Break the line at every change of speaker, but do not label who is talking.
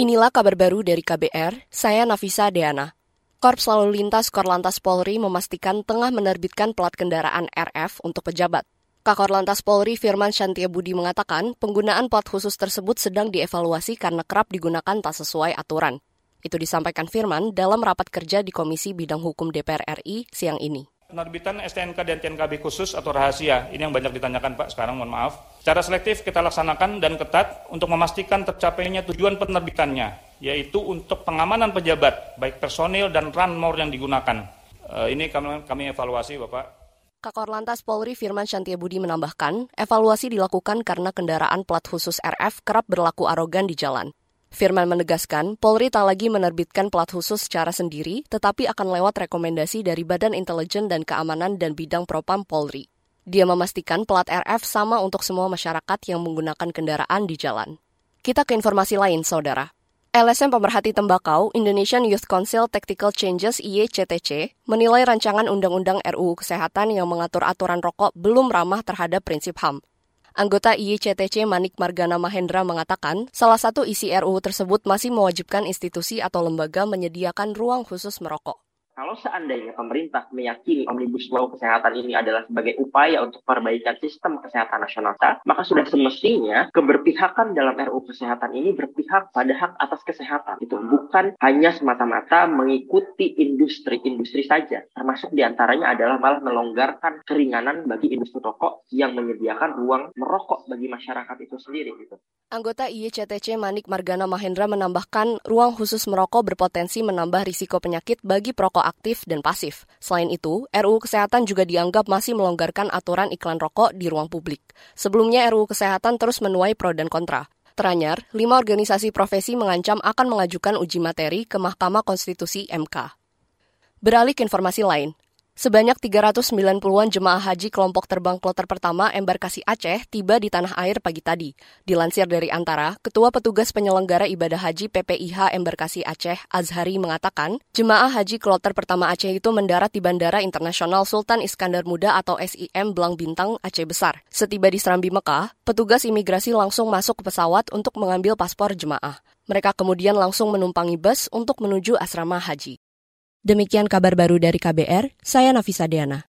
Inilah kabar baru dari KBR, saya Nafisa Deana. Korps Lalu Lintas Korlantas Polri memastikan tengah menerbitkan plat kendaraan RF untuk pejabat. Kakor Lantas Polri Firman Budi mengatakan penggunaan plat khusus tersebut sedang dievaluasi karena kerap digunakan tak sesuai aturan. Itu disampaikan Firman dalam rapat kerja di Komisi Bidang Hukum DPR RI siang ini.
Penerbitan STNK dan TNKB khusus atau rahasia, ini yang banyak ditanyakan Pak sekarang, mohon maaf. Secara selektif kita laksanakan dan ketat untuk memastikan tercapainya tujuan penerbitannya, yaitu untuk pengamanan pejabat, baik personil dan ranmor yang digunakan. Uh, ini kami, kami evaluasi Bapak.
Kakor Lantas Polri Firman Budi menambahkan, evaluasi dilakukan karena kendaraan plat khusus RF kerap berlaku arogan di jalan. Firman menegaskan, Polri tak lagi menerbitkan plat khusus secara sendiri, tetapi akan lewat rekomendasi dari Badan Intelijen dan Keamanan dan Bidang Propam Polri. Dia memastikan plat RF sama untuk semua masyarakat yang menggunakan kendaraan di jalan. Kita ke informasi lain, Saudara. LSM Pemerhati Tembakau, Indonesian Youth Council Tactical Changes IECTC, menilai rancangan Undang-Undang RUU Kesehatan yang mengatur aturan rokok belum ramah terhadap prinsip HAM. Anggota IICTC Manik Margana Mahendra mengatakan, salah satu isi RUU tersebut masih mewajibkan institusi atau lembaga menyediakan ruang khusus merokok.
Kalau seandainya pemerintah meyakini Omnibus Law kesehatan ini adalah sebagai upaya untuk perbaikan sistem kesehatan nasional maka sudah semestinya keberpihakan dalam RUU kesehatan ini berpihak pada hak atas kesehatan. Itu bukan hanya semata-mata mengikuti industri-industri saja. Termasuk di antaranya adalah malah melonggarkan keringanan bagi industri rokok yang menyediakan ruang merokok bagi masyarakat itu sendiri. Gitu.
Anggota IECTC Manik Margana Mahendra menambahkan ruang khusus merokok berpotensi menambah risiko penyakit bagi perokok aktif dan pasif. Selain itu, RUU Kesehatan juga dianggap masih melonggarkan aturan iklan rokok di ruang publik. Sebelumnya RUU Kesehatan terus menuai pro dan kontra. Teranyar, lima organisasi profesi mengancam akan mengajukan uji materi ke Mahkamah Konstitusi MK. Beralih ke informasi lain, Sebanyak 390-an jemaah haji kelompok terbang kloter pertama embarkasi Aceh tiba di tanah air pagi tadi. Dilansir dari Antara, Ketua Petugas Penyelenggara Ibadah Haji PPIH Embarkasi Aceh, Azhari mengatakan, jemaah haji kloter pertama Aceh itu mendarat di Bandara Internasional Sultan Iskandar Muda atau SIM Belang Bintang, Aceh Besar. Setiba di Serambi Mekah, petugas imigrasi langsung masuk ke pesawat untuk mengambil paspor jemaah. Mereka kemudian langsung menumpangi bus untuk menuju asrama haji. Demikian kabar baru dari KBR, saya Nafisa Deana.